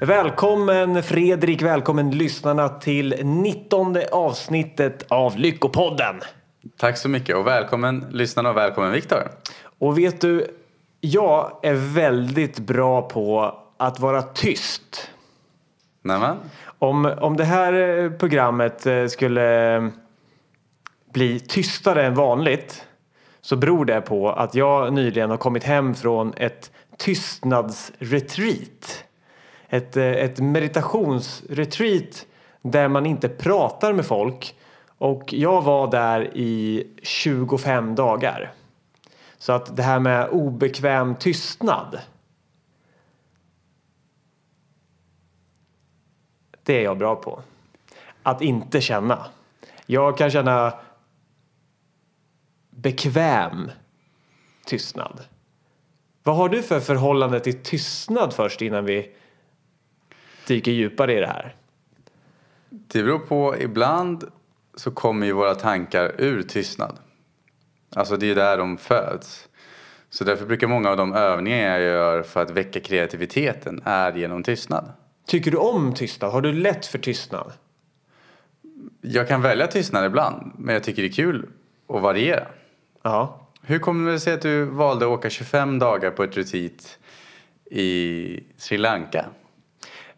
Välkommen Fredrik, välkommen lyssnarna till 19 avsnittet av Lyckopodden. Tack så mycket och välkommen lyssnarna och välkommen Viktor. Och vet du, jag är väldigt bra på att vara tyst. Nämen. Om, om det här programmet eh, skulle bli tystare än vanligt så beror det på att jag nyligen har kommit hem från ett tystnadsretreat. Ett, eh, ett meditationsretreat där man inte pratar med folk och jag var där i 25 dagar. Så att det här med obekväm tystnad det är jag bra på. Att inte känna. Jag kan känna bekväm tystnad. Vad har du för förhållande till tystnad först innan vi dyker djupare i det här? Det beror på. Ibland så kommer ju våra tankar ur tystnad. Alltså det är där de föds. Så därför brukar många av de övningar jag gör för att väcka kreativiteten är genom tystnad. Tycker du om tystnad? Har du lätt för tystnad? Jag kan välja tystnad ibland, men jag tycker det är kul att variera. Ja. Hur kommer det sig att du valde att åka 25 dagar på ett retreat i Sri Lanka?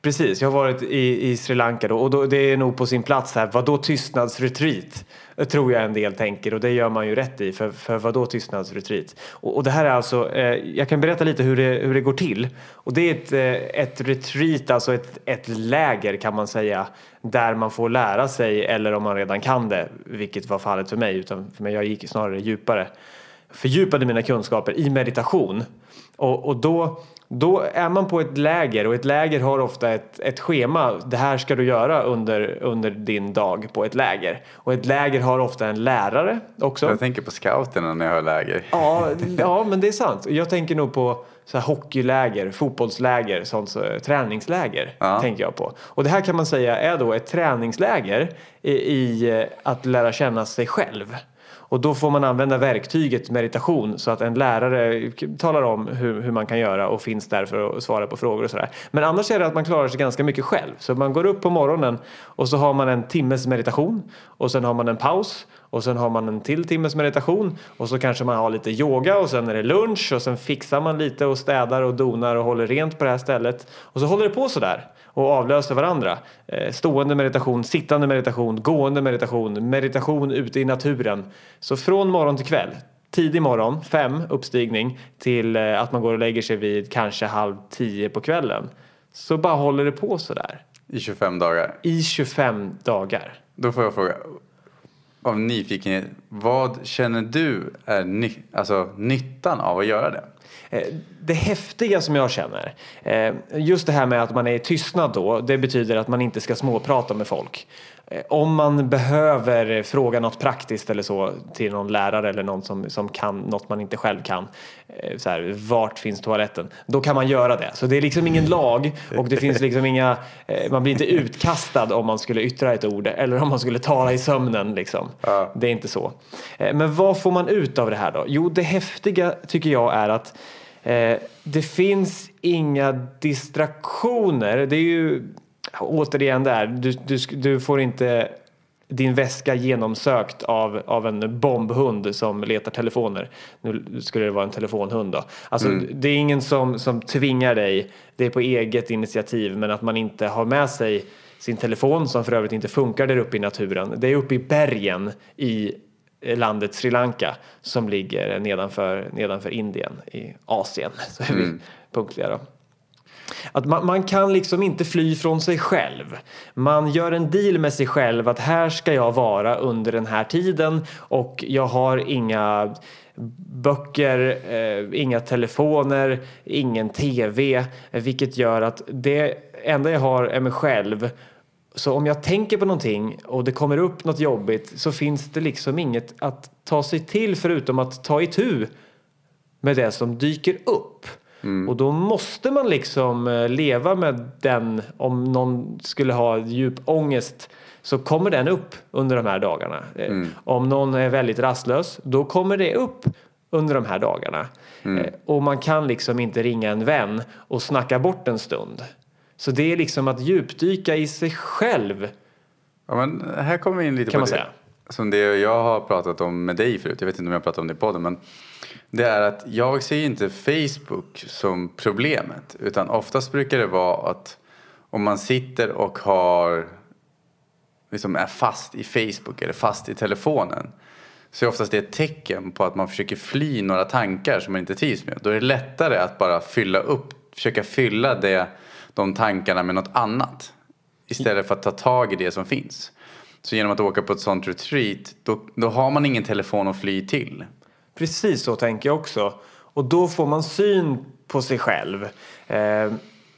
Precis, jag har varit i, i Sri Lanka då och då, det är nog på sin plats här. Vadå tystnadsretreat? Tror jag en del tänker och det gör man ju rätt i. För, för vadå tystnadsretreat? Och, och det här är alltså, eh, jag kan berätta lite hur det, hur det går till. Och det är ett, eh, ett retreat, alltså ett, ett läger kan man säga. Där man får lära sig, eller om man redan kan det, vilket var fallet för mig. Utan för mig, jag gick snarare djupare. Fördjupade mina kunskaper i meditation. Och, och då då är man på ett läger och ett läger har ofta ett, ett schema. Det här ska du göra under, under din dag på ett läger. Och ett läger har ofta en lärare också. Jag tänker på scouterna när jag hör läger. Ja, ja men det är sant. Jag tänker nog på så här hockeyläger, fotbollsläger, sånt, så, träningsläger. Ja. tänker jag på. Och det här kan man säga är då ett träningsläger i, i att lära känna sig själv. Och då får man använda verktyget meditation så att en lärare talar om hur, hur man kan göra och finns där för att svara på frågor och sådär. Men annars är det att man klarar sig ganska mycket själv. Så man går upp på morgonen och så har man en timmes meditation och sen har man en paus och sen har man en till timmes meditation och så kanske man har lite yoga och sen är det lunch och sen fixar man lite och städar och donar och håller rent på det här stället. Och så håller det på sådär och avlöser varandra. Eh, stående meditation, sittande meditation, gående meditation, meditation ute i naturen. Så från morgon till kväll, tidig morgon, fem uppstigning till eh, att man går och lägger sig vid kanske halv tio på kvällen. Så bara håller det på sådär. I 25 dagar? I 25 dagar. Då får jag fråga, av nyfikenhet, vad känner du är ny, alltså, nyttan av att göra det? Eh, det häftiga som jag känner, eh, just det här med att man är i tystnad då, det betyder att man inte ska småprata med folk. Eh, om man behöver fråga något praktiskt eller så till någon lärare eller någon som, som kan något man inte själv kan. Så här, vart finns toaletten? Då kan man göra det. Så det är liksom ingen lag och det finns liksom inga, man blir inte utkastad om man skulle yttra ett ord eller om man skulle tala i sömnen liksom. Ja. Det är inte så. Men vad får man ut av det här då? Jo, det häftiga tycker jag är att Eh, det finns inga distraktioner. Det är ju återigen där, du, du, du får inte din väska genomsökt av, av en bombhund som letar telefoner. Nu skulle det vara en telefonhund då. Alltså, mm. Det är ingen som, som tvingar dig, det är på eget initiativ, men att man inte har med sig sin telefon som för övrigt inte funkar där uppe i naturen. Det är uppe i bergen i landet Sri Lanka som ligger nedanför, nedanför Indien i Asien. Så är vi mm. punktliga då. Att man, man, kan liksom inte fly från sig själv. Man gör en deal med sig själv att här ska jag vara under den här tiden och jag har inga böcker, eh, inga telefoner, ingen tv vilket gör att det enda jag har är mig själv så om jag tänker på någonting och det kommer upp något jobbigt så finns det liksom inget att ta sig till förutom att ta itu med det som dyker upp. Mm. Och då måste man liksom eh, leva med den, om någon skulle ha djup ångest så kommer den upp under de här dagarna. Eh, mm. Om någon är väldigt rastlös, då kommer det upp under de här dagarna. Mm. Eh, och man kan liksom inte ringa en vän och snacka bort en stund. Så det är liksom att djupdyka i sig själv. Ja, men här kommer vi in lite Kan på man det. säga. Som det jag har pratat om med dig förut. Jag vet inte om jag har pratat om det i podden. Men det är att jag ser inte Facebook som problemet. Utan oftast brukar det vara att om man sitter och har liksom är fast i Facebook eller fast i telefonen. Så är oftast det ett tecken på att man försöker fly några tankar som man inte trivs med. Då är det lättare att bara fylla upp, försöka fylla det, de tankarna med något annat. Istället för att ta tag i det som finns. Så genom att åka på ett sånt retreat, då, då har man ingen telefon att fly till. Precis så tänker jag också. Och då får man syn på sig själv. Eh,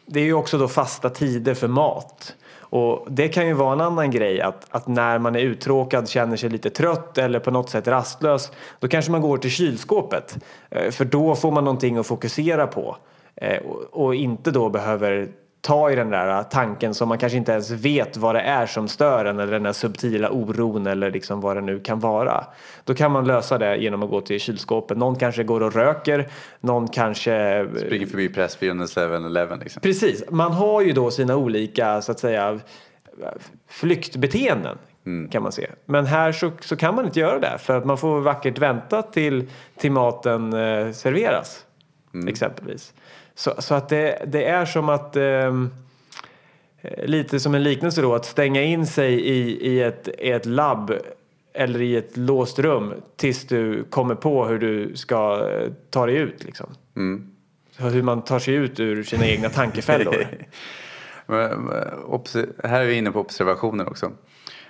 det är ju också då fasta tider för mat. Och det kan ju vara en annan grej att, att när man är uttråkad, känner sig lite trött eller på något sätt rastlös, då kanske man går till kylskåpet. Eh, för då får man någonting att fokusera på. Eh, och, och inte då behöver ta i den där tanken som man kanske inte ens vet vad det är som stör en eller den där subtila oron eller liksom vad det nu kan vara. Då kan man lösa det genom att gå till kylskåpet. Någon kanske går och röker, någon kanske... Springer förbi Pressbyrån och 7-Eleven liksom. Precis, man har ju då sina olika så att säga flyktbeteenden kan man se. Men här så, så kan man inte göra det för att man får vackert vänta till, till maten eh, serveras exempelvis. Så, så att det, det är som att ehm, eh, lite som en liknelse då att stänga in sig i, i, ett, i ett labb eller i ett låst rum tills du kommer på hur du ska eh, ta dig ut liksom. Hur man tar sig ut ur sina egna tankefällor. Men, obse- här är vi inne på observationer också.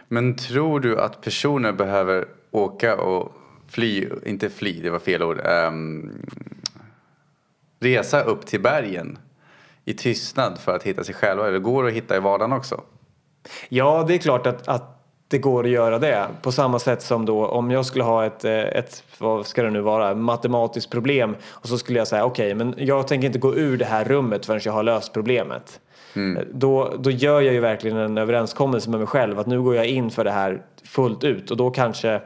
Men tror du att personer behöver åka och fly, inte fly, det var fel ord, ehm, resa upp till bergen i tystnad för att hitta sig själva? Eller går det att hitta i vardagen också? Ja, det är klart att, att det går att göra det. På samma sätt som då om jag skulle ha ett, eh, ett vad ska det nu vara, matematiskt problem och så skulle jag säga okej, men jag tänker inte gå ur det här rummet förrän jag har löst problemet. Då, då gör jag ju verkligen en överenskommelse med mig själv att nu går jag in för det här fullt ut och då kanske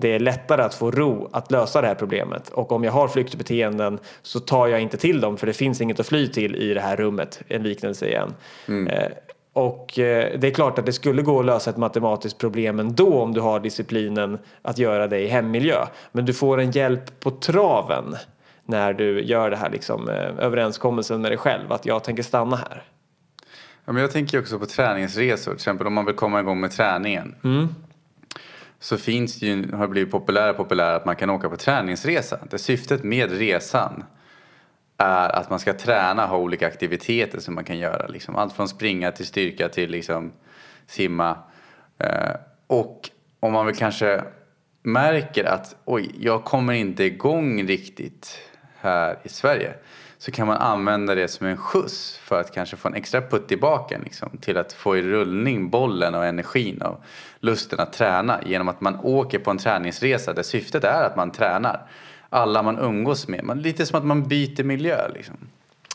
det är lättare att få ro att lösa det här problemet. Och om jag har flyktbeteenden så tar jag inte till dem för det finns inget att fly till i det här rummet. En liknelse igen. Eh, och eh, det är klart att det skulle gå att lösa ett matematiskt problem ändå om du har disciplinen att göra det i hemmiljö. Men du får en hjälp på traven när du gör det här liksom, eh, överenskommelsen med dig själv att jag tänker stanna här. Ja, men jag tänker också på träningsresor. Till exempel om man vill komma igång med träningen. Så finns det ju, har det blivit populärare och populärare att man kan åka på träningsresa. Där syftet med resan är att man ska träna, ha olika aktiviteter som man kan göra. Liksom. Allt från springa till styrka till liksom simma. Eh, och om man väl kanske märker att oj, jag kommer inte igång riktigt här i Sverige. Så kan man använda det som en skjuts för att kanske få en extra putt i baken. Liksom, till att få i rullning bollen och energin och lusten att träna. Genom att man åker på en träningsresa där syftet är att man tränar. Alla man umgås med. Man, lite som att man byter miljö liksom.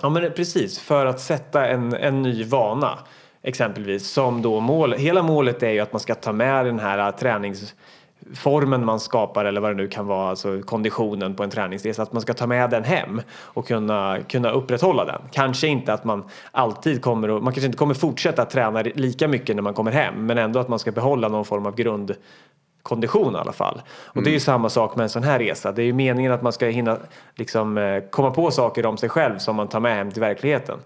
Ja men precis, för att sätta en, en ny vana exempelvis som då mål. Hela målet är ju att man ska ta med den här äh, tränings träningsformen man skapar eller vad det nu kan vara, alltså konditionen på en träningsresa, att man ska ta med den hem och kunna, kunna upprätthålla den. Kanske inte att man alltid kommer att, man kanske inte kommer fortsätta träna lika mycket när man kommer hem, men ändå att man ska behålla någon form av grund kondition i alla fall. Och det är ju samma sak med en sån här resa. Det är ju meningen att man ska hinna liksom, eh, komma på saker om sig själv som man tar med hem till verkligheten.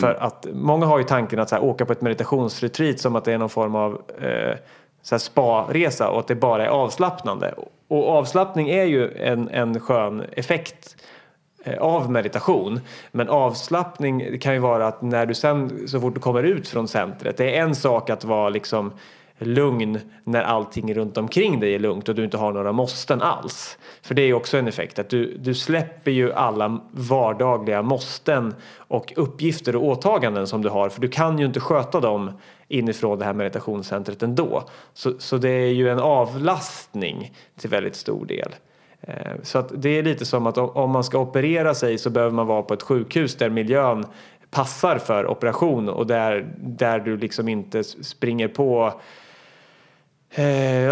För att många har ju tanken att så här, åka på ett meditationsretreat som att det är någon form av eh, så här, spa-resa och att det bara är avslappnande. Och avslappning är ju en, en skön effekt eh, av meditation. Men avslappning kan ju vara att när du sen så fort du kommer ut från centret. Det är en sak att vara liksom lugn när allting runt omkring dig är lugnt och du inte har några måsten alls. För det är också en effekt att du, du släpper ju alla vardagliga måsten och uppgifter och åtaganden som du har för du kan ju inte sköta dem inifrån det här meditationscentret ändå. Så, så det är ju en avlastning till väldigt stor del. Eh, så att det är lite som att om- man ska operera sig så behöver man vara på ett sjukhus där miljön passar för operation och där, där du liksom inte springer på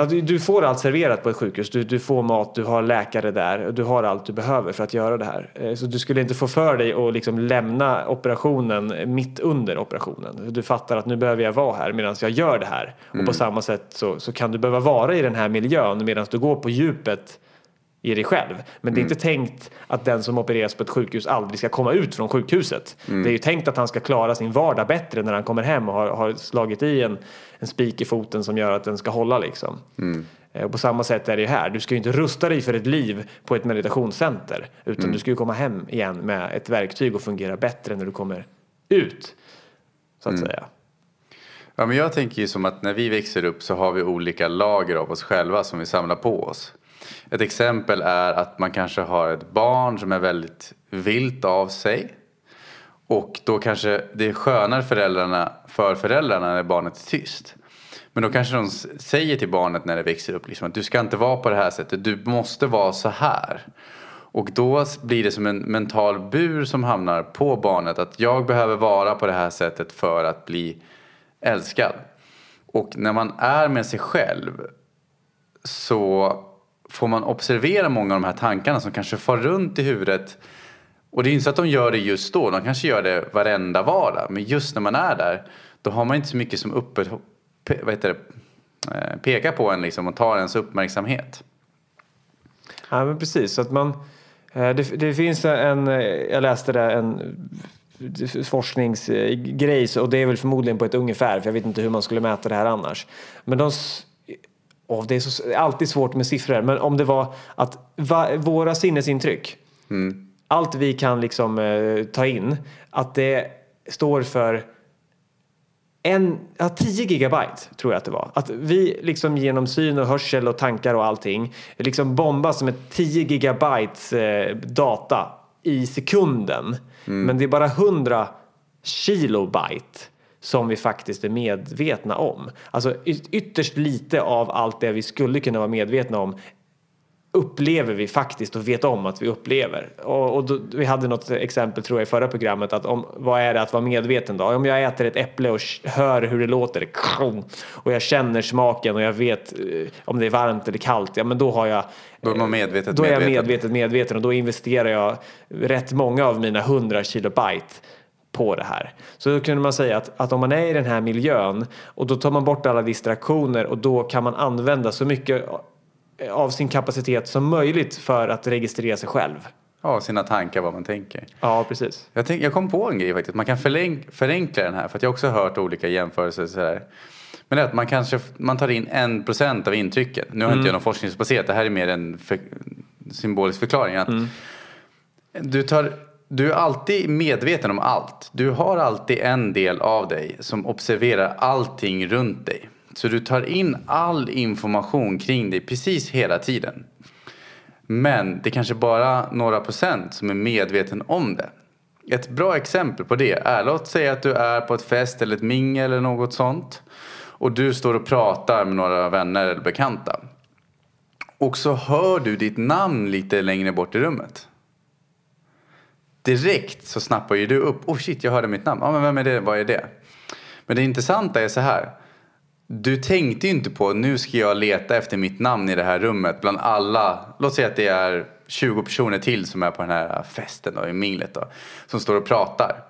du, du får allt serverat på ett sjukhus. Du, du får mat, du har läkare där. Du har allt du behöver för att göra det här. Eh, så du skulle inte få för dig att liksom lämna operationen mitt under operationen. Du fattar att nu behöver jag vara här medan jag gör det här. Och på samma sätt så, så kan du behöva vara i den här miljön medan du går på djupet i dig själv. Men det är inte tänkt att den som opereras på ett sjukhus aldrig ska komma ut från sjukhuset. Det är ju tänkt att han ska klara sin vardag bättre när han kommer hem och har, har slagit i en, en spik i foten som gör att den ska hålla liksom. Eh, Och på samma sätt är det ju här. Du ska ju inte rusta dig för ett liv på ett meditationscenter utan du ska ju komma hem igen med ett verktyg och fungera bättre när du kommer ut. Så att säga. Ja, men jag tänker ju som att när vi växer upp så har vi olika lager av oss själva som vi samlar på oss. Ett exempel är att man kanske har ett barn som är väldigt vilt av sig. Och då kanske det är skönare föräldrarna, för föräldrarna när barnet är tyst. Men då kanske de säger till barnet när det växer upp liksom, att du ska inte vara på det här sättet, du måste vara så här. Och då blir det som en mental bur som hamnar på barnet att jag behöver vara på det här sättet för att bli älskad. Och när man är med sig själv så får man observera många av de här tankarna som kanske far runt i huvudet. Och det är inte så att de gör det just då, de kanske gör det varenda vardag. Men just när man är där, då har man inte så mycket som uppe, vad heter det, eh, pekar på en liksom och tar ens uppmärksamhet. Ja men precis, så att man eh, det, det finns en, eh, jag läste det, en forskningsgrej och det är väl förmodligen på ett ungefär för jag vet inte hur man skulle mäta det här annars. Men de, åh, det är så, alltid svårt med siffror men om det var att va, våra sinnesintryck, allt vi kan liksom eh, ta in, att det står för en, ja, 10 gigabyte tror jag att det var. Att vi liksom genom syn och hörsel och tankar och allting liksom bombas med 10 gigabytes eh, data i sekunden. Men det är bara 100 kilobyte som vi faktiskt är medvetna om. Alltså ytterst lite av allt det vi skulle kunna vara medvetna om upplever vi faktiskt och vet om att vi upplever. Och, och då, vi hade något exempel tror jag i förra programmet att om, vad är det att vara medveten då? Om jag äter ett äpple och hör hur det låter och jag känner smaken och jag vet eh, om det är varmt eller kallt, ja men då har jag Då är man medvetet då är jag medvetet medveten och då investerar jag rätt många av mina 100 kilobyte på det här. Så då kunde man säga att, att om man är i den här miljön och då tar man bort alla distraktioner och då kan man använda så mycket av sin kapacitet som möjligt för att registrera sig själv. Ja, sina tankar, vad man tänker. Ja, precis. Jag, tänk, jag kom på en grej faktiskt. Man kan förlänk, förenkla den här. För att jag har också hört olika jämförelser. Så Men det är att man kanske man tar in en procent av intrycken. Nu har inte jag någon forskningsbaserat. Det här är mer en för, symbolisk förklaring. Att du, tar, du är alltid medveten om allt. Du har alltid en del av dig som observerar allting runt dig. Så du tar in all information kring dig precis hela tiden. Men det kanske bara några procent som är medveten om det. Ett bra exempel på det är, låt säga att du är på ett fest eller ett mingel eller något sånt. Och du står och pratar med några vänner eller bekanta. Och så hör du ditt namn lite längre bort i rummet. Direkt så snappar ju du upp, oh shit jag hörde mitt namn, ja men vem är det, vad är det? Men det intressanta är så här. Du tänkte ju inte på nu ska jag leta efter mitt namn i det här rummet bland alla. Låt säga att det är 20 personer till som är på den här äh, festen då, i minglet då. Som står och pratar.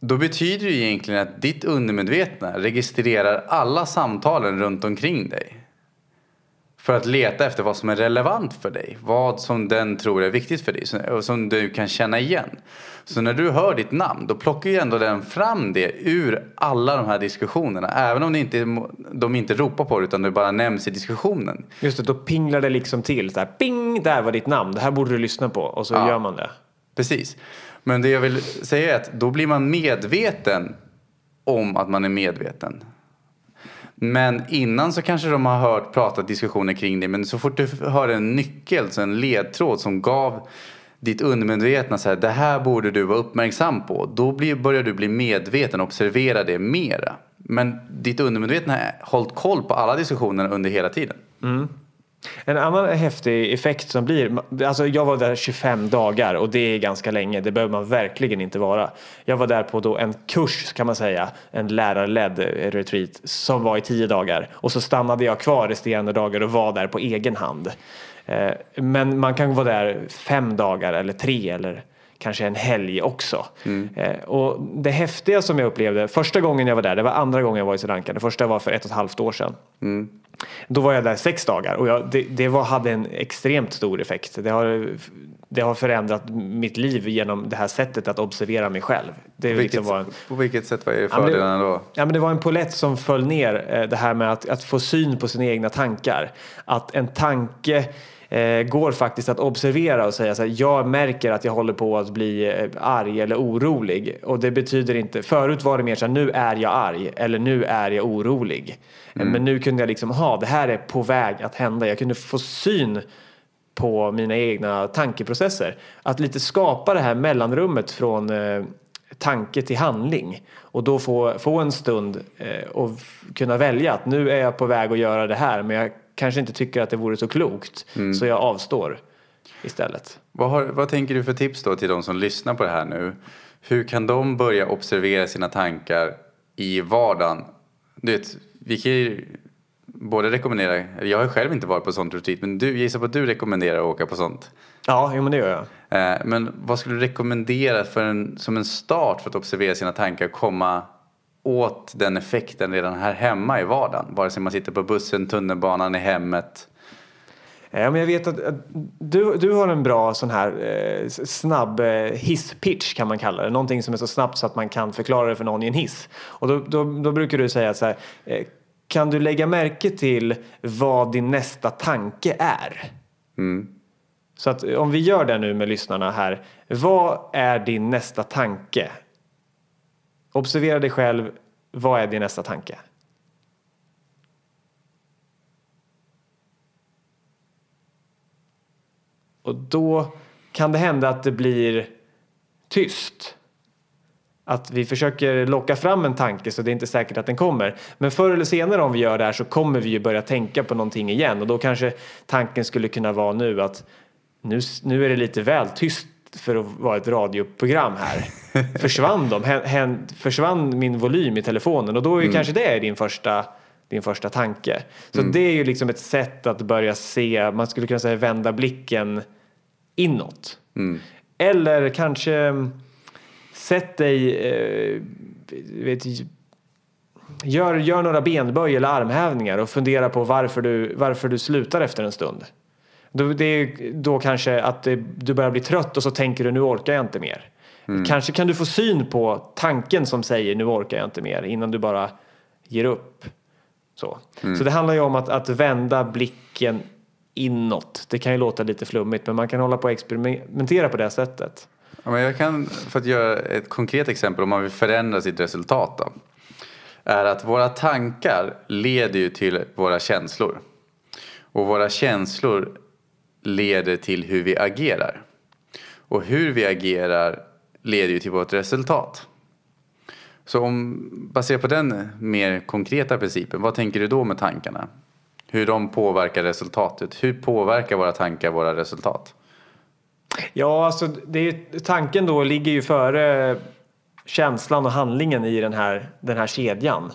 Då betyder det ju egentligen att ditt undermedvetna registrerar alla samtalen runt omkring dig. För att leta efter vad som är relevant för dig. Vad som den tror är viktigt för dig. Och som du kan känna igen. Så när du hör ditt namn då plockar ju ändå den fram det ur alla de här diskussionerna. Även om inte, de inte ropar på det utan det bara nämns i diskussionen. Just det, då pinglar det liksom till. Här, ping, där var ditt namn. Det här borde du lyssna på. Och så Ja. gör man det. Precis. Men det jag vill säga är att då blir man medveten om att man är medveten. Men innan så kanske de har hört pratat diskussioner kring det. Men så fort du hör en nyckel, så en ledtråd som gav ditt undermedvetna så här, det här borde du vara uppmärksam på. Då blir, börjar du bli medveten och observera det mera. Men ditt undermedvetna har hållit koll på alla diskussioner under hela tiden. Mm. En annan häftig effekt som blir, alltså jag var där 25 dagar och det är ganska länge, det behöver man verkligen inte vara. Jag var där på då en kurs kan man säga, en lärarledd retreat som var i 10 dagar och så stannade jag kvar resterande dagar och var där på egen hand. Eh, men man kan vara där fem dagar eller tre eller kanske en helg också. Mm. Eh, och det häftiga som jag upplevde första gången jag var där, det var andra gången jag var i Sri Lanka, det första var för ett och ett halvt år sedan. Mm. Då var jag där sex dagar och jag, det, det var, hade en extremt stor effekt. Det har, det har förändrat mitt liv genom det här sättet att observera mig själv. Det på, vilket, liksom en, på vilket sätt var det fördelarna då? Ja, men det var en polett som föll ner, eh, det här med att, att få syn på sina egna tankar. Att en tanke eh, går faktiskt att observera och säga så här, jag märker att jag håller på att bli eh, arg eller orolig. Och det betyder inte, förut var det mer så här, nu är jag arg eller nu är jag orolig. Mm. Men nu kunde jag liksom, ha det här är på väg att hända. Jag kunde få syn på mina egna tankeprocesser. Att lite skapa det här mellanrummet från eh, tanke till handling och då få, få en stund eh, och kunna välja att nu är jag på väg att göra det här men jag kanske inte tycker att det vore så klokt mm. så jag avstår istället. Vad, har, vad tänker du för tips då till de som lyssnar på det här nu? Hur kan de börja observera sina tankar i vardagen? Du vet, vi kan ju både rekommendera, jag har själv inte varit på sånt retreat, men du gissar på att du rekommenderar att åka på sånt? Ja, jo, men det gör jag. Eh, men vad skulle du rekommendera för en, som en start för att observera sina tankar och komma åt den effekten redan här hemma i vardagen? Vare sig man sitter på bussen, tunnelbanan, i hemmet. Ja, men jag vet att, att du, du har en bra sån här eh, snabb eh, hisspitch kan man kalla det. Någonting som är så snabbt så att man kan förklara det för någon i en hiss. Och då, då, då brukar du säga så här, eh, kan du lägga märke till vad din nästa tanke är? Mm. Så att om vi gör det nu med lyssnarna här. Vad är din nästa tanke? Observera dig själv. Vad är din nästa tanke? Och då kan det hända att det blir tyst. Att vi försöker locka fram en tanke så det är inte säkert att den kommer. Men förr eller senare om vi gör det här så kommer vi ju börja tänka på någonting igen och då kanske tanken skulle kunna vara nu att nu, nu är det lite väl tyst för att vara ett radioprogram här. försvann de? Hän, försvann min volym i telefonen? Och då är mm. kanske det din första, din första tanke. Så mm. det är ju liksom ett sätt att börja se, man skulle kunna säga vända blicken inåt. Mm. Eller kanske sätt dig, eh, vet, gör, gör några benböj eller armhävningar och fundera på varför du, varför du slutar efter en stund. Då, det är då kanske att det, du börjar bli trött och så tänker du nu orkar jag inte mer. Mm. Kanske kan du få syn på tanken som säger nu orkar jag inte mer innan du bara ger upp. Så, mm. så det handlar ju om att, att vända blicken inåt. Det kan ju låta lite flummigt men man kan hålla på och experimentera på det sättet. Ja, men jag kan, för att göra ett konkret exempel om man vill förändra sitt resultat då, är att våra tankar leder ju till våra känslor. Och våra känslor leder till hur vi agerar. Och hur vi agerar leder ju till vårt resultat. Så om, baserat på den mer konkreta principen, vad tänker du då med tankarna? Hur de påverkar resultatet? Hur påverkar våra tankar våra resultat? Ja, alltså det är, tanken då ligger ju före känslan och handlingen i den här, den här kedjan.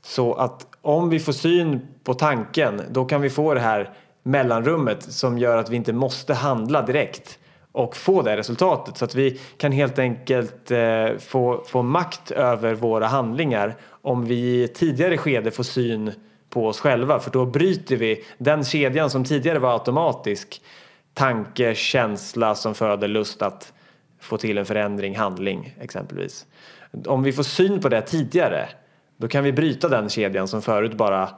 Så att om vi får syn på tanken, då kan vi få det här mellanrummet som gör att vi inte måste handla direkt och få det resultatet. Så att vi kan helt enkelt eh, få, få makt över våra handlingar om vi i tidigare skede får syn på oss själva. För då bryter vi den kedjan som tidigare var automatisk. Tanke, känsla som föder lust att få till en förändring, handling exempelvis. Om vi får syn på det tidigare då kan vi bryta den kedjan som förut bara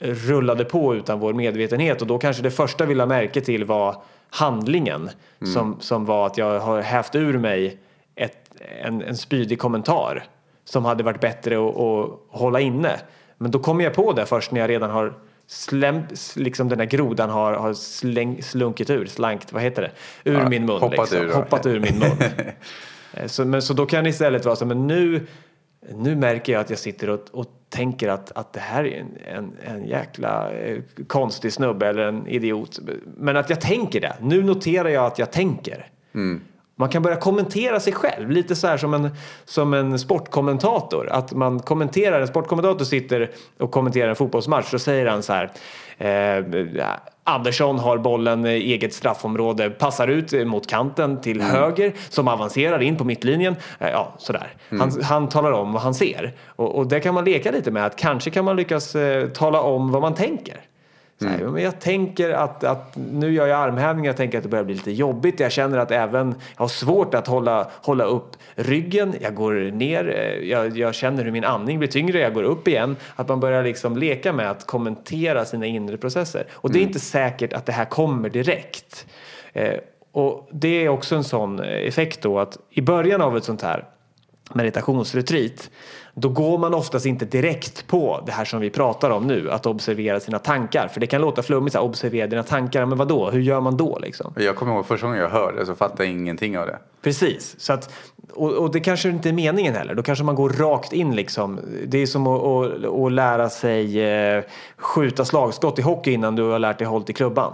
rullade på utan vår medvetenhet och då kanske det första vi la märke till var handlingen mm. som, som var att jag har hävt ur mig ett, en, en spydig kommentar som hade varit bättre att, att hålla inne. Men då kommer jag på det först när jag redan har släm, liksom den där grodan har, har släng, slunkit ur, slankt, vad heter det, ur ja, min mun. Hoppat, liksom. ur, hoppat ur min mun. så, men, så då kan det istället vara så men nu nu märker jag att jag sitter och, och tänker att, att det här är en, en, en jäkla eh, konstig snubbe eller en idiot. Men att jag tänker det. Nu noterar jag att jag tänker. Mm. Man kan börja kommentera sig själv, lite så här som en, som en sportkommentator. Att man kommenterar, en sportkommentator sitter och kommenterar en fotbollsmatch, så säger han så här. Eh, Andersson har bollen i eget straffområde, passar ut mot kanten till höger som avancerar in på mittlinjen. Eh, ja, sådär. Han, han talar om vad han ser. Och, och det kan man leka lite med, att kanske kan man lyckas eh, tala om vad man tänker. Så här, men jag tänker att, att nu gör jag armhävningar, jag tänker att det börjar bli lite jobbigt. Jag känner att även jag har svårt att hålla, hålla upp ryggen. Jag går ner, eh, jag, jag känner hur min andning blir tyngre, jag går upp igen. Att man börjar liksom leka med att kommentera sina inre processer. Och det är inte säkert att det här kommer direkt. Eh, och det är också en sån effekt då att i början av ett sånt här meditationsretreat då går man oftast inte direkt på det här som vi pratar om nu, att observera sina tankar. För det kan låta flummigt, så här, observera dina tankar, men vad då? Hur gör man då liksom? Jag kommer ihåg första gången jag hörde så fattade jag ingenting av det. Precis, så att, och, och det kanske inte är meningen heller. Då kanske man går rakt in liksom. Det är som att, att, att lära sig eh, skjuta slagskott i hockey innan du har lärt dig hållt i klubban.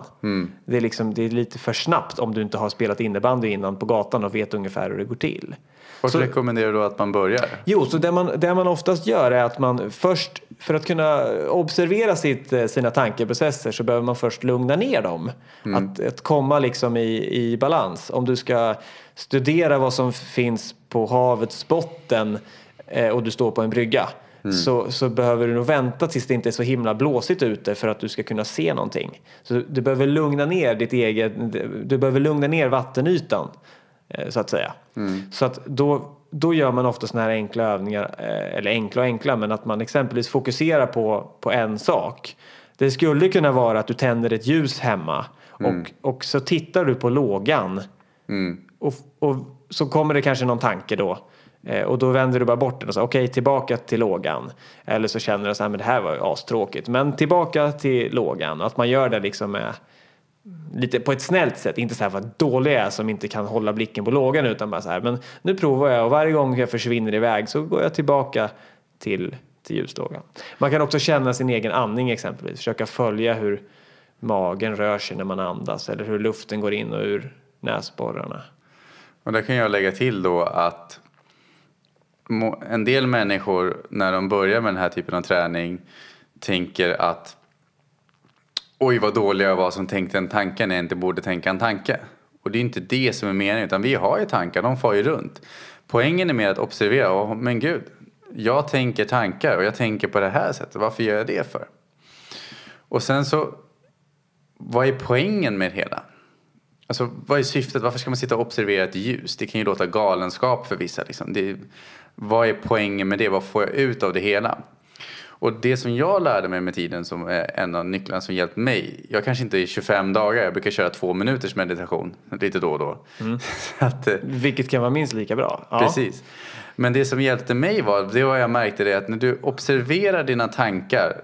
Det, är liksom, det är lite för snabbt om du inte har spelat innebandy innan på gatan och vet ungefär hur det går till. Vart Så- rekommenderar du att man börjar? Jo, så det man, det man oftast gör är att man först, för att kunna observera sitt, eh, sina tankeprocesser så behöver man först lugna ner dem. Att, att komma liksom i, i balans. Om du ska studera vad som finns på havets botten eh, och du står på en brygga så, så behöver du nog vänta tills det inte är så himla blåsigt ute för att du ska kunna se någonting. Så du behöver lugna ner ditt eget, du behöver lugna ner vattenytan så att säga. Så att då, då gör man ofta sådana här enkla övningar, eh, eller enkla och enkla, men att man exempelvis fokuserar på, på en sak. Det skulle kunna vara att du tänder ett ljus hemma och, och så tittar du på lågan och, och så kommer det kanske någon tanke då. Eh, Och då vänder du bara bort den och säger okej tillbaka till lågan. Eller så känner du så här, men det här var ju astråkigt. Men tillbaka till lågan. Och att man gör det liksom med lite på ett snällt sätt. Inte så här vad dålig jag är som inte kan hålla blicken på lågan utan bara så här. Men nu provar jag och varje gång jag försvinner iväg så går jag tillbaka till, till ljuslågan. Man kan också känna sin egen andning exempelvis. Försöka följa hur magen rör sig när man andas. Eller hur luften går in och ur näsborrarna. Och där kan jag lägga till då att en del människor när de börjar med den här typen av träning tänker att oj vad dålig jag var som tänkte en tanke när jag inte borde tänka en tanke. Och det är inte det som är meningen utan vi har ju tankar, de far ju runt. Poängen är mer att observera, oh, men gud, jag tänker tankar och jag tänker på det här sättet, varför gör jag det för? Och sen så, vad är poängen med det hela? Alltså, vad är syftet? Varför ska man sitta och observera ett ljus? Det kan ju låta galenskap för vissa. Liksom. Det, vad är poängen med det? Vad får jag ut av det hela? Och det som jag lärde mig med tiden som är en av nycklarna som hjälpt mig. Jag kanske inte är 25 dagar, jag brukar köra två minuters meditation lite då och då. Så att, eh, Vilket kan vara minst lika bra. Ja. Precis. Men det som hjälpte mig var, det var jag märkte det att när du observerar dina tankar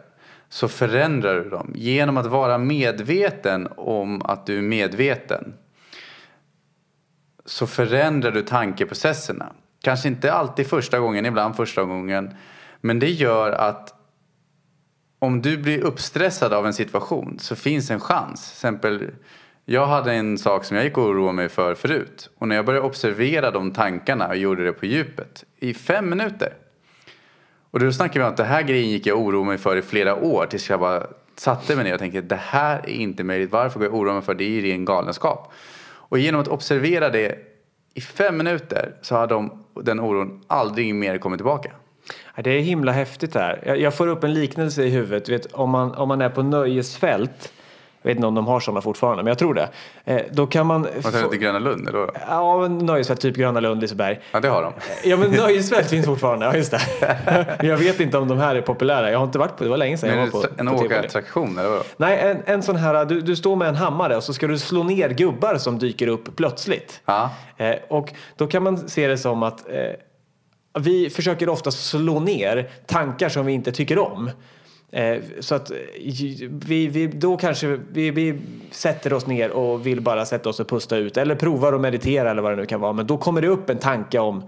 så förändrar du dem. Genom att vara medveten om att du är medveten så förändrar du tankeprocesserna. Kanske inte alltid första gången, ibland första gången. Men det gör att om du blir uppstressad av en situation så finns en chans. Till exempel, jag hade en sak som jag gick och oroade mig för förut. Och när jag började observera de tankarna och gjorde det på djupet i fem minuter. Och då snackar vi om att det här grejen gick jag och oroade mig för i flera år tills jag bara satte mig ner och tänkte det här är inte möjligt. Varför går jag och oroar mig för det? Det är ju ren galenskap. Och genom att observera det i fem minuter så har de, den oron aldrig mer kommit tillbaka. Det är himla häftigt här. Jag, får upp en liknelse i huvudet. Du vet, om, man, om man är på nöjesfält, jag vet inte om de har sådana fortfarande, men jag tror det. Eh, då kan man... Vad säger du till Gröna Lund? Eller? Ja, nöjesfält, typ Gröna Lund, Liseberg. Ja, det har de. Ja, men nöjesfält finns fortfarande, ja just det. jag vet inte om de här är populära. Jag har inte varit på, det var länge sedan Men jag var på, en åkattraktion eller vadå? Nej, en, en sån här, du, du står med en hammare och så ska du slå ner gubbar som dyker upp plötsligt. Ja. Eh, och då kan man se det som att eh, vi försöker ofta slå ner tankar som vi inte tycker om. Eh, så att vi, vi, då kanske vi, vi sätter oss ner och vill bara sätta oss och pusta ut eller provar att meditera eller vad det nu kan vara. Men då kommer det upp en tanke om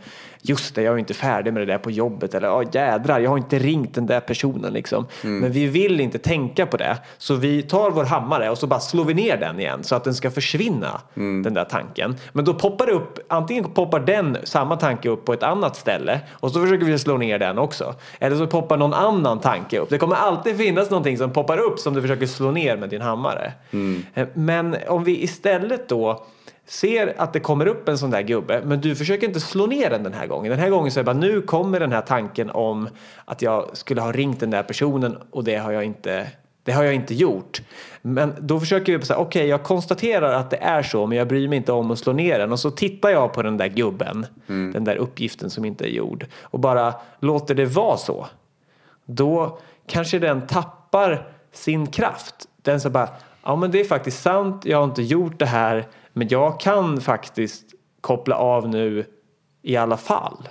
just det, jag är inte färdig med det där på jobbet eller oh, jädrar, jag har inte ringt den där personen liksom. Mm. Men vi vill inte tänka på det. Så vi tar vår hammare och så bara slår vi ner den igen så att den ska försvinna, mm. den där tanken. Men då poppar det upp, antingen poppar den, samma tanke upp på ett annat ställe och så försöker vi slå ner den också. Eller så poppar någon annan tanke upp. Det kommer alltid finnas någonting som poppar upp som du försöker slå ner med din hammare. Mm. Eh, men om vi istället då ser att det kommer upp en sån där gubbe men du försöker inte slå ner den den här gången. Den här gången så är det bara nu kommer den här tanken om att jag skulle ha ringt den där personen och det har jag inte det har jag inte gjort. Men då försöker vi säga, okej okay, jag konstaterar att det är så men jag bryr mig inte om att slå ner den och så tittar jag på den där gubben, mm. den där uppgiften som inte är gjord och bara låter det vara så. Då kanske den tappar sin kraft. Den så bara, ja men det är faktiskt sant, jag har inte gjort det här men jag kan faktiskt koppla av nu i alla fall.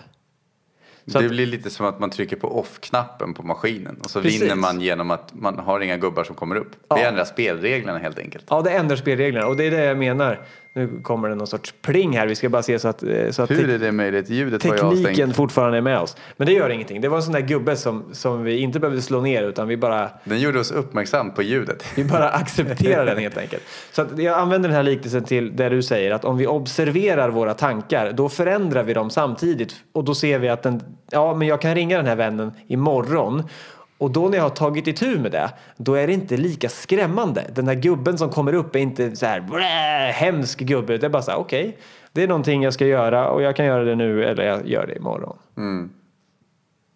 Så det blir lite som att man trycker på off-knappen på maskinen och så precis. vinner man genom att man har inga gubbar som kommer upp. Ja. Det ändrar spelreglerna helt enkelt. Ja, det ändrar spelreglerna och det är det jag menar. Nu kommer det någon sorts pling här. Vi ska bara se så att, eh, så att Hur är det möjligt? Ljudet tekniken fortfarande är med oss. Men det gör ingenting. Det var en sån där gubbe som, som vi inte behövde slå ner utan vi bara... Den gjorde oss uppmärksam på ljudet. Vi bara accepterar den helt enkelt. Så att jag använder den här liknelsen till det du säger att om vi observerar våra tankar då förändrar vi dem samtidigt och då ser vi att den, ja men jag kan ringa den här vännen imorgon och då när jag har tagit itu med det, då är det inte lika skrämmande. Den där gubben som kommer upp är inte så här blä, hemsk gubbe. Det är bara så här, okej, okay, det är någonting jag ska göra och jag kan göra det nu eller jag gör det imorgon. Mm.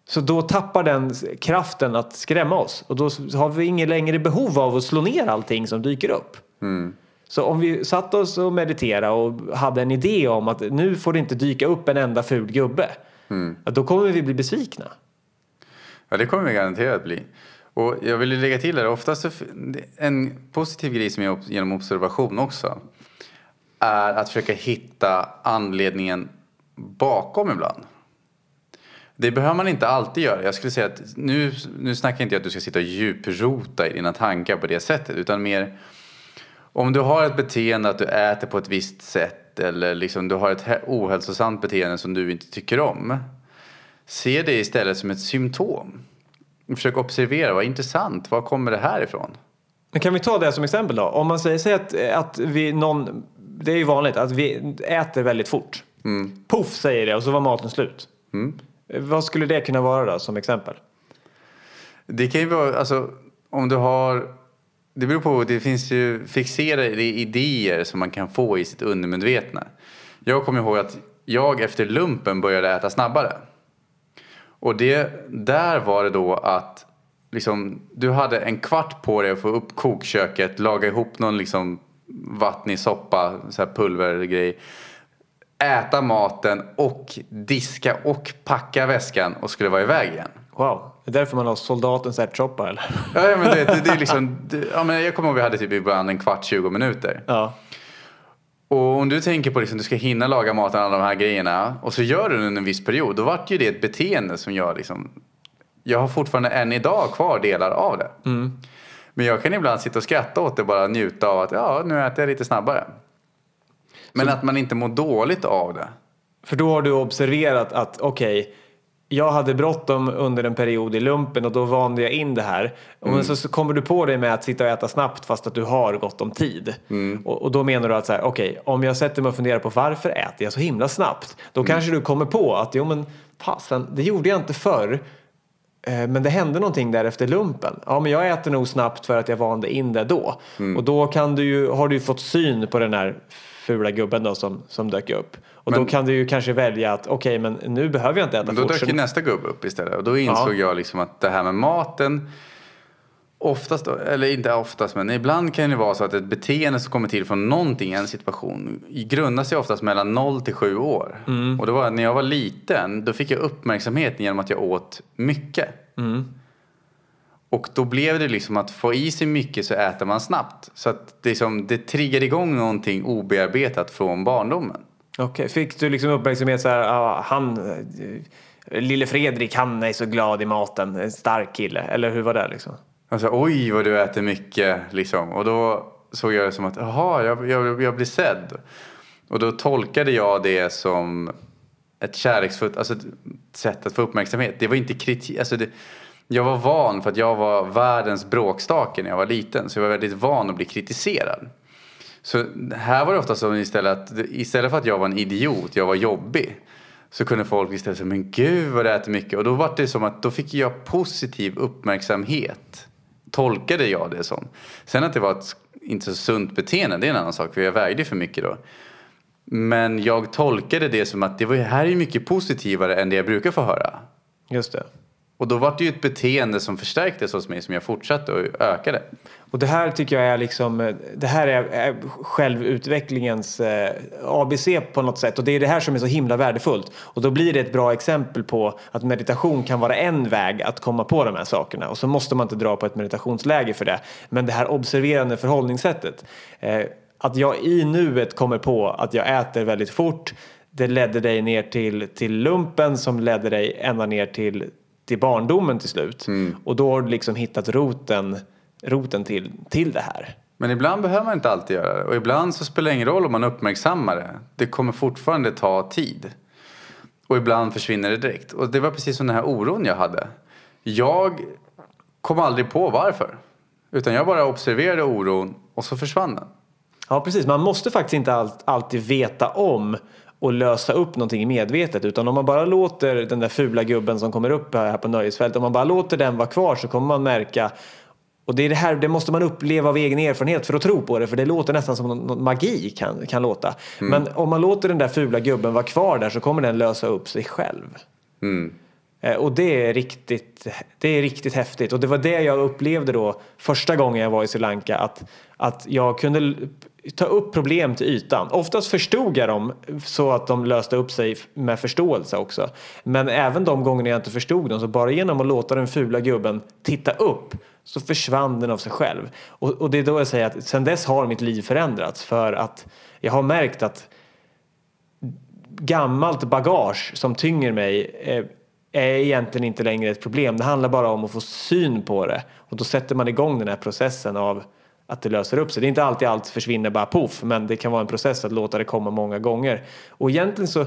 Så då tappar den kraften att skrämma oss och då har vi inget längre behov av att slå ner allting som dyker upp. Mm. Så om vi satt oss och mediterade och hade en idé om att nu får det inte dyka upp en enda ful gubbe. Mm. Då kommer vi bli besvikna. Ja, det kommer vi garanterat bli. Och jag vill lägga till här, oftast en positiv grej som jag genom observation också är att försöka hitta anledningen bakom ibland. Det behöver man inte alltid göra. Jag skulle säga att nu, nu snackar inte jag att du ska sitta och djuprota i dina tankar på det sättet utan mer om du har ett beteende att du äter på ett visst sätt eller liksom du har ett ohälsosamt beteende som du inte tycker om Se det istället som ett symptom. Försök observera, vad intressant, var kommer det här ifrån? Men kan vi ta det som exempel då? Om man säger, säger att, att vi någon, det är ju vanligt att vi äter väldigt fort. Mm. Puff säger det och så var maten slut. Mm. Vad skulle det kunna vara då som exempel? Det kan ju vara, alltså om du har det beror på, det finns ju fixerade idéer som man kan få i sitt undermedvetna. Jag kommer ihåg att jag efter lumpen började äta snabbare. Och det, där var det då att liksom, du hade en kvart på dig att få upp kokköket, laga ihop någon liksom vattnig soppa, så här pulvergrej. Äta maten och diska och packa väskan och skulle vara iväg igen. Wow, det är därför man har soldatens ärtsoppa eller? Ja, men det, det, det är liksom, det, ja, men jag kommer ihåg att vi hade typ ibland en kvart, 20 minuter. Ja. Och om du tänker på att liksom, du ska hinna laga maten, alla de här grejerna och så gör du det under en viss period. Då vart ju det ett beteende som gör liksom, jag har fortfarande än idag kvar delar av det. Mm. Men jag kan ibland sitta och skratta åt det bara njuta av att ja, nu äter jag lite snabbare. Men så, att man inte mår dåligt av det. För då har du observerat att okej, okay, jag hade bråttom under en period i lumpen och då vande jag in det här. Mm. Men så, kommer du på dig med att sitta och äta snabbt fast att du har gott om tid. Mm. Och, och, då menar du att så här, okej, okay, om jag sätter mig och funderar på varför äter jag så himla snabbt? Då mm. kanske du kommer på att jo men fasen, det gjorde jag inte förr. Eh, men det hände någonting där efter lumpen. Ja, men jag äter nog snabbt för att jag vande in det då. Mm. Och då kan du ju, har du ju fått syn på den här fula gubben då som, som dök upp. Och men, då kan du ju kanske välja att okej, okay, men nu behöver jag inte äta Då dök ju nästa gubbe upp istället och då insåg ja. jag liksom att det här med maten Oftast, eller inte oftast, men ibland kan det vara så att ett beteende som kommer till från någonting, en situation, grundar sig oftast mellan 0 till 7 år. Mm. Och det var när jag var liten, då fick jag uppmärksamhet genom att jag åt mycket. Mm. Och då blev det liksom att få i sig mycket så äter man snabbt. Så att det, liksom, det triggar igång någonting obearbetat från barndomen. Okay. fick du liksom uppmärksamhet så här, ah, han, eh, lille Fredrik han är så glad i maten, en stark kille, eller hur var det liksom? Alltså oj vad du äter mycket liksom. Och då såg jag det som att jaha, jag, jag, jag blir sedd. Och då tolkade jag det som ett kärleksfullt alltså ett sätt att få uppmärksamhet. Det var inte kritik. Alltså det, jag var van för att jag var världens bråkstake när jag var liten. Så jag var väldigt van att bli kritiserad. Så här var det ofta så istället att istället för att jag var en idiot, jag var jobbig. Så kunde folk istället säga, men gud vad det äter mycket. Och då var det som att då fick jag positiv uppmärksamhet. Tolkade jag det som. Sen att det var ett inte så sunt beteende, det är en annan sak. För jag vägde för mycket då. Men jag tolkade det som att det var, här är mycket positivare än det jag brukar få höra. Just det. Och då var det ju ett beteende som förstärktes hos mig som jag fortsatte och ökade. Och det här tycker jag är liksom, eh, det här är, är självutvecklingens eh, ABC på något sätt och det är det här som är så himla värdefullt. Och då blir det ett bra exempel på att meditation kan vara en väg att komma på de här sakerna och så måste man inte dra på ett meditationsläge för det. Men det här observerande förhållningssättet, eh, att jag i nuet kommer på att jag äter väldigt fort, det ledde dig ner till, till lumpen som ledde dig ända ner till, till barndomen till slut. Mm. Och då har du liksom hittat roten roten till, till det här. Men ibland behöver man inte alltid göra det. Och ibland så spelar det ingen roll om man uppmärksammar det. Det kommer fortfarande ta tid. Och ibland försvinner det direkt. Och det var precis som den här oron jag hade. Jag kom aldrig på varför. Utan jag bara observerade oron och så försvann den. Ja precis, man måste faktiskt inte alltid veta om och lösa upp någonting medvetet utan om man bara låter den där fula gubben som kommer upp här på nöjesfältet, om man bara låter den vara kvar så kommer man märka och det, är det, här, det måste man uppleva av egen erfarenhet för att tro på det för det låter nästan som någon, magi kan, kan låta. Mm. Men om man låter den där fula gubben vara kvar där så kommer den lösa upp sig själv. Mm. Eh, och det är, riktigt, det är riktigt häftigt och det var det jag upplevde då första gången jag var i Sri Lanka att, att jag kunde ta upp problem till ytan. Oftast förstod jag dem så att de löste upp sig med förståelse också. Men även de gånger jag inte förstod dem så bara genom att låta den fula gubben titta upp så försvann den av sig själv. Och, och, det är då jag säger att sen dess har mitt liv förändrats för att jag har märkt att gammalt bagage som tynger mig är, är egentligen inte längre ett problem. Det handlar bara om att få syn på det och då sätter man igång den här processen av att det löser upp sig. Det är inte alltid allt försvinner bara poff, men det kan vara en process att låta det komma många gånger. Och egentligen så,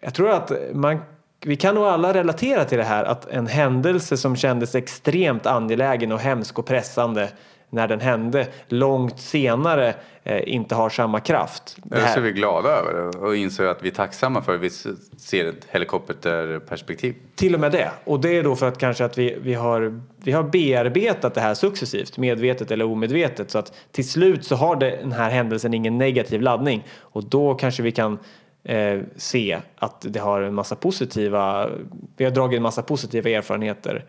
jag tror att man vi kan nog alla relatera till det här att en händelse som kändes extremt angelägen och hemsk och pressande när den hände långt senare eh, inte har samma kraft. Det, här. det är vi glada över och inser att vi är tacksamma för att vi ser ett helikopterperspektiv. Till och med det. Och det är då för att kanske att vi, vi, har, vi har bearbetat det här successivt, medvetet eller omedvetet. Så att till slut så har det, den här händelsen ingen negativ laddning och då kanske vi kan eh, se att det har en massa positiva, vi har dragit en massa positiva erfarenheter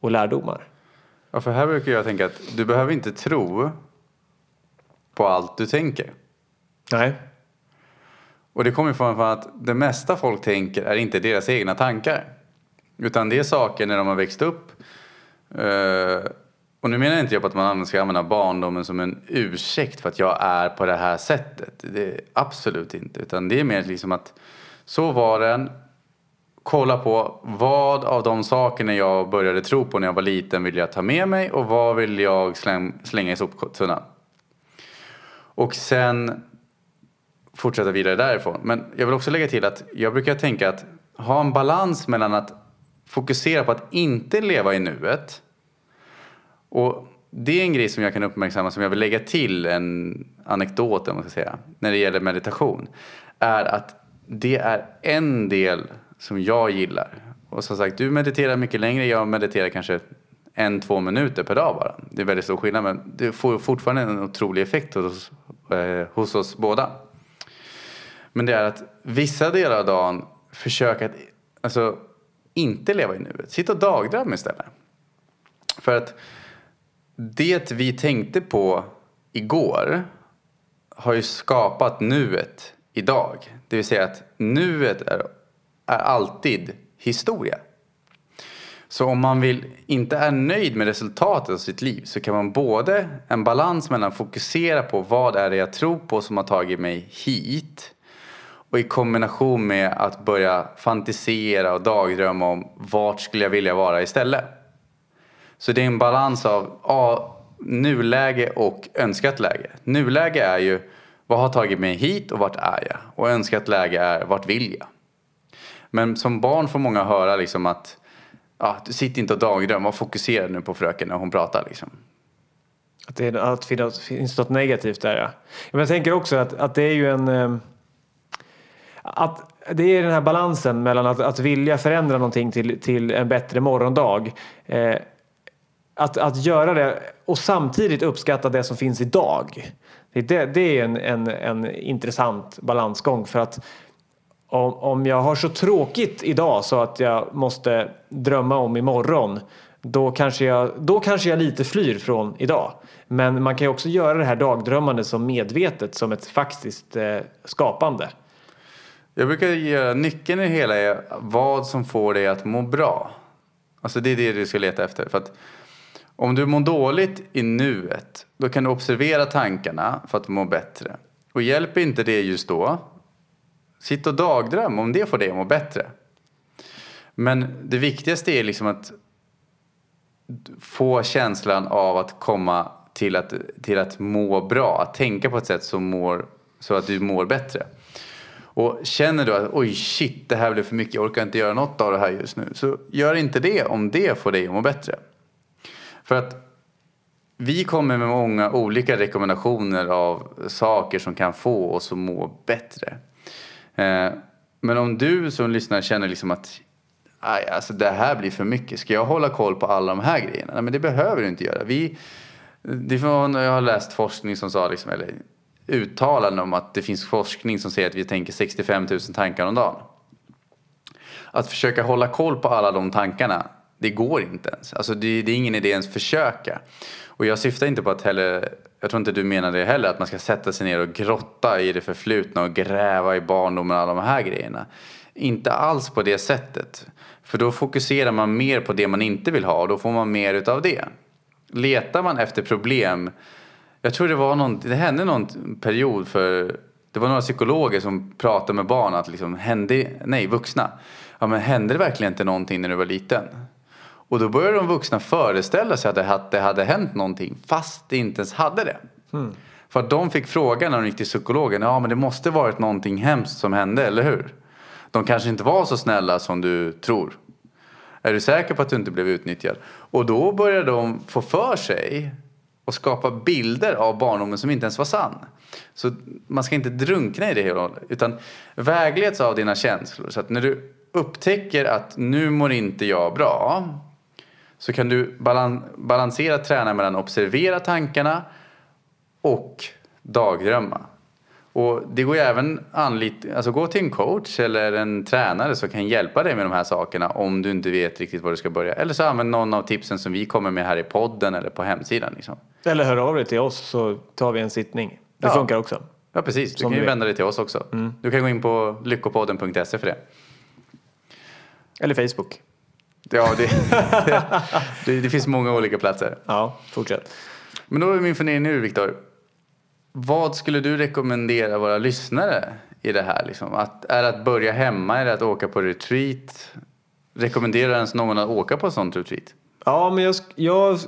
och lärdomar. Ja, för här brukar jag tänka att du behöver inte tro på allt du tänker. Nej. Och det kommer från att det mesta folk tänker är inte deras egna tankar. Utan det är saker när de har växt upp eh, och nu menar inte jag på att man ska använda barndomen som en ursäkt för att jag är på det här sättet. Det är absolut inte. Utan det är mer liksom att så var den. Kolla på vad av de sakerna jag började tro på när jag var liten vill jag ta med mig och vad vill jag slänga i soptunnan. Och sen fortsätta vidare därifrån. Men jag vill också lägga till att jag brukar tänka att ha en balans mellan att fokusera på att inte leva i nuet och det är en grej som jag kan uppmärksamma som jag vill lägga till en anekdot om man ska säga, när det gäller meditation. Är att det är en del som jag gillar. Och som sagt, du mediterar mycket längre, jag mediterar kanske en, två minuter per dag bara. Det är väldigt stor skillnad men det får fortfarande en otrolig effekt hos, eh, hos oss båda. Men det är att vissa delar av dagen försöka att alltså, inte leva i nuet. Sitta och dagdrömma istället. För att det vi tänkte på igår har ju skapat nuet idag. Det vill säga att nuet är, är alltid historia. Så om man vill, inte är nöjd med resultatet av sitt liv så kan man både en balans mellan fokusera på vad är det jag tror på som har tagit mig hit och i kombination med att börja fantisera och dagdrömma om vart skulle jag vilja vara istället. Så det är en balans av A, nuläge och önskat läge. Nuläge är ju vad har tagit mig hit och vart är jag? Och önskat läge är vart vill jag? Men som barn får många höra liksom att ja, du sitter inte och dagdröm, var fokuserad nu på fröken när hon pratar. Liksom. Att det, att det finns något negativt där ja. Men jag tänker också att, att det är ju en... Ehm, att det är den här balansen mellan att, att vilja förändra någonting till, till en bättre morgondag. Eh, att, att göra det och samtidigt uppskatta det som finns idag. Det, det, det är en, en, en intressant balansgång för att om, om jag har så tråkigt idag så att jag måste drömma om imorgon då kanske, jag, då kanske jag lite flyr från idag. Men man kan ju också göra det här dagdrömmandet som medvetet som ett faktiskt eh, skapande. Jag brukar göra nyckeln i hela är vad som får dig att må bra. Alltså det är det du ska leta efter. För att om du mår dåligt i nuet, då kan du observera tankarna för att må bättre. Och hjälper inte det just då, sitt och dagdröm om det får dig att må bättre. Men det viktigaste är liksom att få känslan av att komma till att, till att må bra. Att tänka på ett sätt som mår, så att du mår bättre. Och känner du att oj shit det här blev för mycket, jag orkar inte göra något av det här just nu. Så gör inte det om det får dig att må bättre. För att vi kommer med många olika rekommendationer av saker som kan få oss att må bättre. Eh, men om du som lyssnar känner liksom att Aj, alltså det här blir för mycket. Ska jag hålla koll på alla de här grejerna? Nej, men det behöver du inte göra. Vi, det från, jag har läst forskning som sa, liksom, eller uttalanden om att det finns forskning som säger att vi tänker 65 000 tankar om dagen. Att försöka hålla koll på alla de tankarna, det går inte ens. Alltså det, det är ingen idé ens försöka. Och jag syftar inte på att heller, jag tror inte du menar det heller, att man ska sätta sig ner och grotta i det förflutna och gräva i barndomen och alla de här grejerna. Inte alls på det sättet. För då fokuserar man mer på det man inte vill ha och då får man mer utav det. Letar man efter problem, jag tror det var någon, det hände någon period för, det var några psykologer som pratade med barn att liksom, hände, nej vuxna, ja men hände det verkligen inte någonting när du var liten? Och då började de vuxna föreställa sig att det hade hänt någonting fast det inte ens hade det. Mm. För att de fick frågan när de gick till psykologen, ja men det måste varit någonting hemskt som hände, eller hur? De kanske inte var så snälla som du tror. Är du säker på att du inte blev utnyttjad? Och då börjar de få för sig och skapa bilder av barndomen som inte ens var sann. Så man ska inte drunkna i det hela utan vägleds av dina känslor. Så att när du upptäcker att nu mår inte jag bra så kan du balansera, träna mellan observera tankarna och dagdrömma. Och det går ju även anlit, alltså gå till en coach eller en tränare som kan hjälpa dig med de här sakerna om du inte vet riktigt var du ska börja. Eller så använd någon av tipsen som vi kommer med här i podden eller på hemsidan. Liksom. Eller hör av dig till oss så tar vi en sittning. Det ja. funkar också. Ja precis, du som kan ju vända dig till oss också. Mm. Du kan gå in på lyckopodden.se för det. Eller Facebook. Ja, det, det, det, finns många olika platser. Ja, fortsätt. Men då är min fundering nu, Viktor. Vad skulle du rekommendera våra lyssnare i det här? Liksom? Att, är det att börja hemma? Är det att åka på retreat? Rekommenderar ens någon att åka på ett sånt retreat? Ja, men jag, jag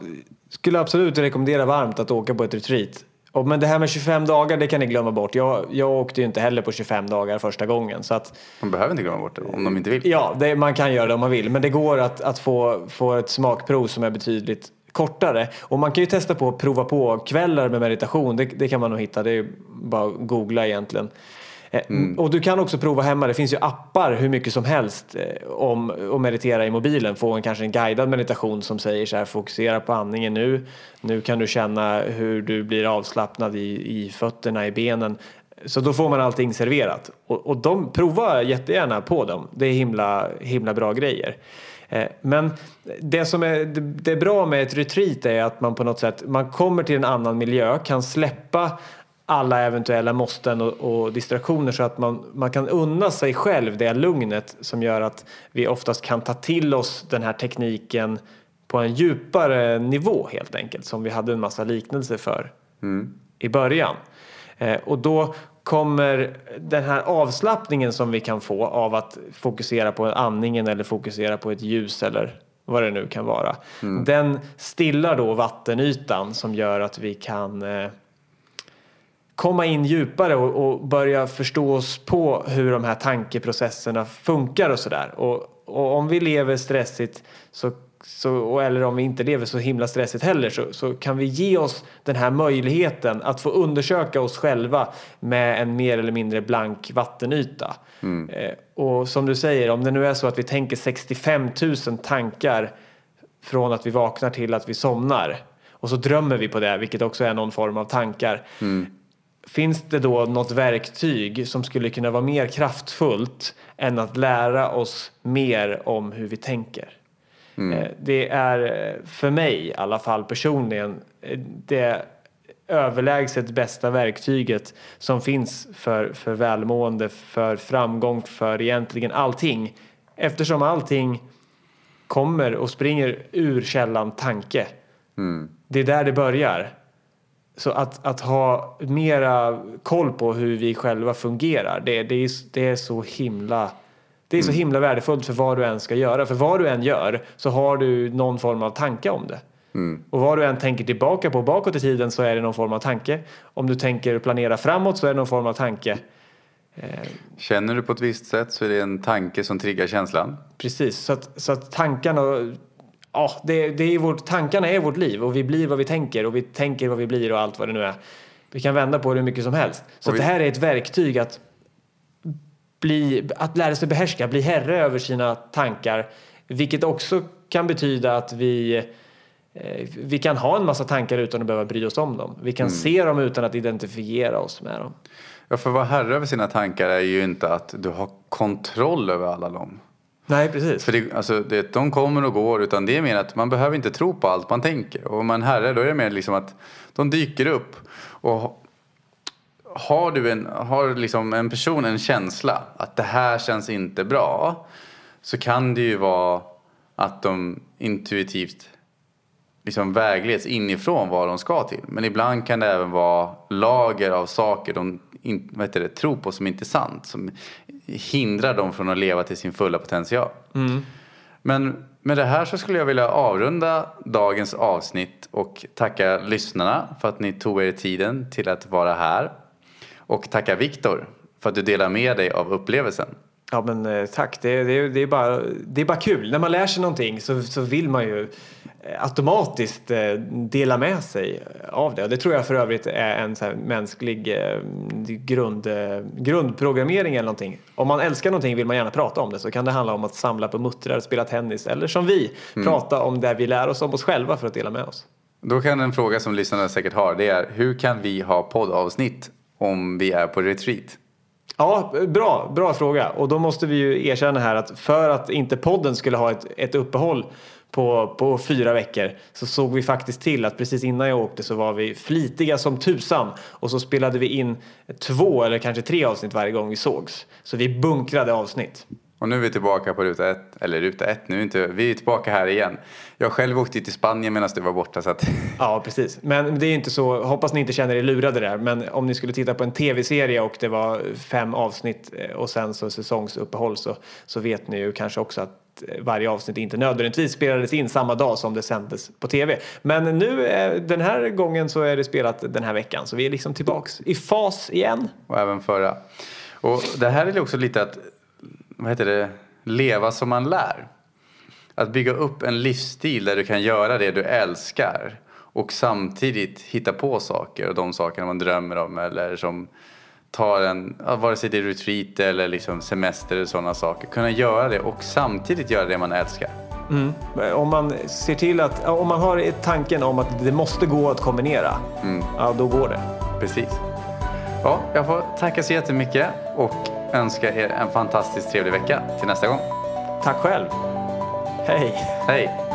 skulle absolut rekommendera varmt att åka på ett retreat. Och, men det här med 25 dagar, det kan ni glömma bort. Jag, jag åkte ju inte heller på 25 dagar första gången. Så att, man behöver inte glömma bort det om de inte vill. Ja, det, man kan göra det om man vill. Men det går att, att få, få ett smakprov som är betydligt kortare. Och man kan ju testa på att prova på kvällar med meditation. Det, det kan man nog hitta. Det är bara att googla egentligen. Eh, mm. Och du kan också prova hemma. Det finns ju appar hur mycket som helst eh, om att meditera i mobilen. Få en, kanske en guidad meditation som säger så här fokusera på andningen nu. Nu kan du känna hur du blir avslappnad i, i fötterna, i benen. Så då får man allting serverat. Och, och de prova jättegärna på dem. Det är himla, himla bra grejer. Eh, men det som är det är bra med ett retreat är att man på något sätt man kommer till en annan miljö, kan släppa alla eventuella måsten och, och, distraktioner så att man, man kan unna sig själv det lugnet som gör att vi oftast kan ta till oss den här tekniken på en djupare nivå helt enkelt som vi hade en massa liknelser för mm. i början. Eh, och då kommer den här avslappningen som vi kan få av att fokusera på andningen eller fokusera på ett ljus eller vad det nu kan vara. Den stillar då vattenytan som gör att vi kan eh, komma in djupare och, och börja förstå oss på hur de här tankeprocesserna funkar och sådär. Och, och om vi lever stressigt så, så, eller om vi inte lever så himla stressigt heller så, så kan vi ge oss den här möjligheten att få undersöka oss själva med en mer eller mindre blank vattenyta. Eh, och som du säger, om det nu är så att vi tänker 65 000 tankar från att vi vaknar till att vi somnar och så drömmer vi på det, vilket också är någon form av tankar. Finns det då något verktyg som skulle kunna vara mer kraftfullt än att lära oss mer om hur vi tänker? Eh, Det är eh, för mig i alla fall personligen eh, det överlägset bästa verktyget som finns för, för välmående, för framgång, för egentligen allting. Eftersom allting kommer och springer ur källan tanke. Det är där det börjar. Så att, att ha mera koll på hur vi själva fungerar, det, det, är, det är så himla det är så himla värdefullt för vad du än ska göra. För vad du än gör så har du någon form av tanke om det. Och vad du än tänker tillbaka på bakåt i tiden så är det någon form av tanke. Om du tänker planera framåt så är det någon form av tanke. Känner du på ett visst sätt så är det en tanke som triggar känslan. Precis, så att, så att tankarna, ja, det, det är vårt, tankarna är vårt liv och vi blir vad vi tänker och vi tänker vad vi blir och allt vad det nu är. Vi kan vända på det hur mycket som helst. Så vi- det här är ett verktyg att, bli, att lära sig behärska, bli herre över sina tankar. Vilket också kan betyda att vi, eh, vi kan ha en massa tankar utan att behöva bry oss om dem. Vi kan se dem utan att identifiera oss med dem. Ja, för att vara herre över sina tankar är ju inte att du har kontroll över alla dem. Nej, precis. För det, alltså, det, de kommer och går utan det är mer att man behöver inte tro på allt man tänker. Och om man herre då är det mer liksom att de dyker upp. Och har du en, har liksom en person en känsla att det här känns inte bra. Så kan det ju vara att de intuitivt liksom vägleds inifrån vad de ska till. Men ibland kan det även vara lager av saker de in, vad heter det, tror på som inte är sant. Som hindrar dem från att leva till sin fulla potential. Men med det här så skulle jag vilja avrunda dagens avsnitt och tacka lyssnarna för att ni tog er tiden till att vara här. Och tacka Viktor för att du delar med dig av upplevelsen. Ja men eh, tack, det, det, det, är bara, det är bara kul. När man lär sig någonting så, så vill man ju automatiskt eh, dela med sig av det. Och det tror jag för övrigt är en så mänsklig eh, grund, eh, grundprogrammering eller någonting. Om man älskar någonting vill man gärna prata om det så kan det handla om att samla på muttrar, spela tennis eller som vi, prata om det vi lär oss om oss själva för att dela med oss. Då kan en fråga som lyssnarna säkert har det är hur kan vi ha poddavsnitt om vi är på retreat? Ja, bra, bra fråga. Och då måste vi ju erkänna här att för att inte podden skulle ha ett, ett uppehåll på, på fyra veckor så såg vi faktiskt till att precis innan jag åkte så var vi flitiga som tusan och så spelade vi in två eller kanske tre avsnitt varje gång vi sågs. Så vi bunkrade avsnitt. Och nu är vi tillbaka på ruta ett, eller ruta ett, nu är inte, vi är tillbaka här igen. Jag själv åkte till Spanien medan du var borta så att Ja, precis. Men det är inte så, hoppas ni inte känner er lurade där, men om ni skulle titta på en tv-serie och det var fem avsnitt eh, och sen så säsongsuppehåll så, så vet ni ju kanske också att Eh, varje avsnitt inte nödvändigtvis spelades in samma dag som det sändes på tv. Men nu, eh, den här gången så är det spelat den här veckan, så vi är liksom tillbaks i fas igen. och även förra. Och det här är också lite att, vad heter det, leva som man lär. Att bygga upp en livsstil där du kan göra det du älskar och samtidigt hitta på saker och de sakerna man drömmer om eller som tar en, vare sig det är retreat eller liksom semester eller sådana saker. Kunna göra det och samtidigt göra det man älskar. Om man ser till att, om man har tanken om att det måste gå att kombinera, ja då går det. Precis. Ja, jag får tacka så jättemycket och önska er en fantastiskt trevlig vecka till nästa gång. Tack själv. Hej. Hej!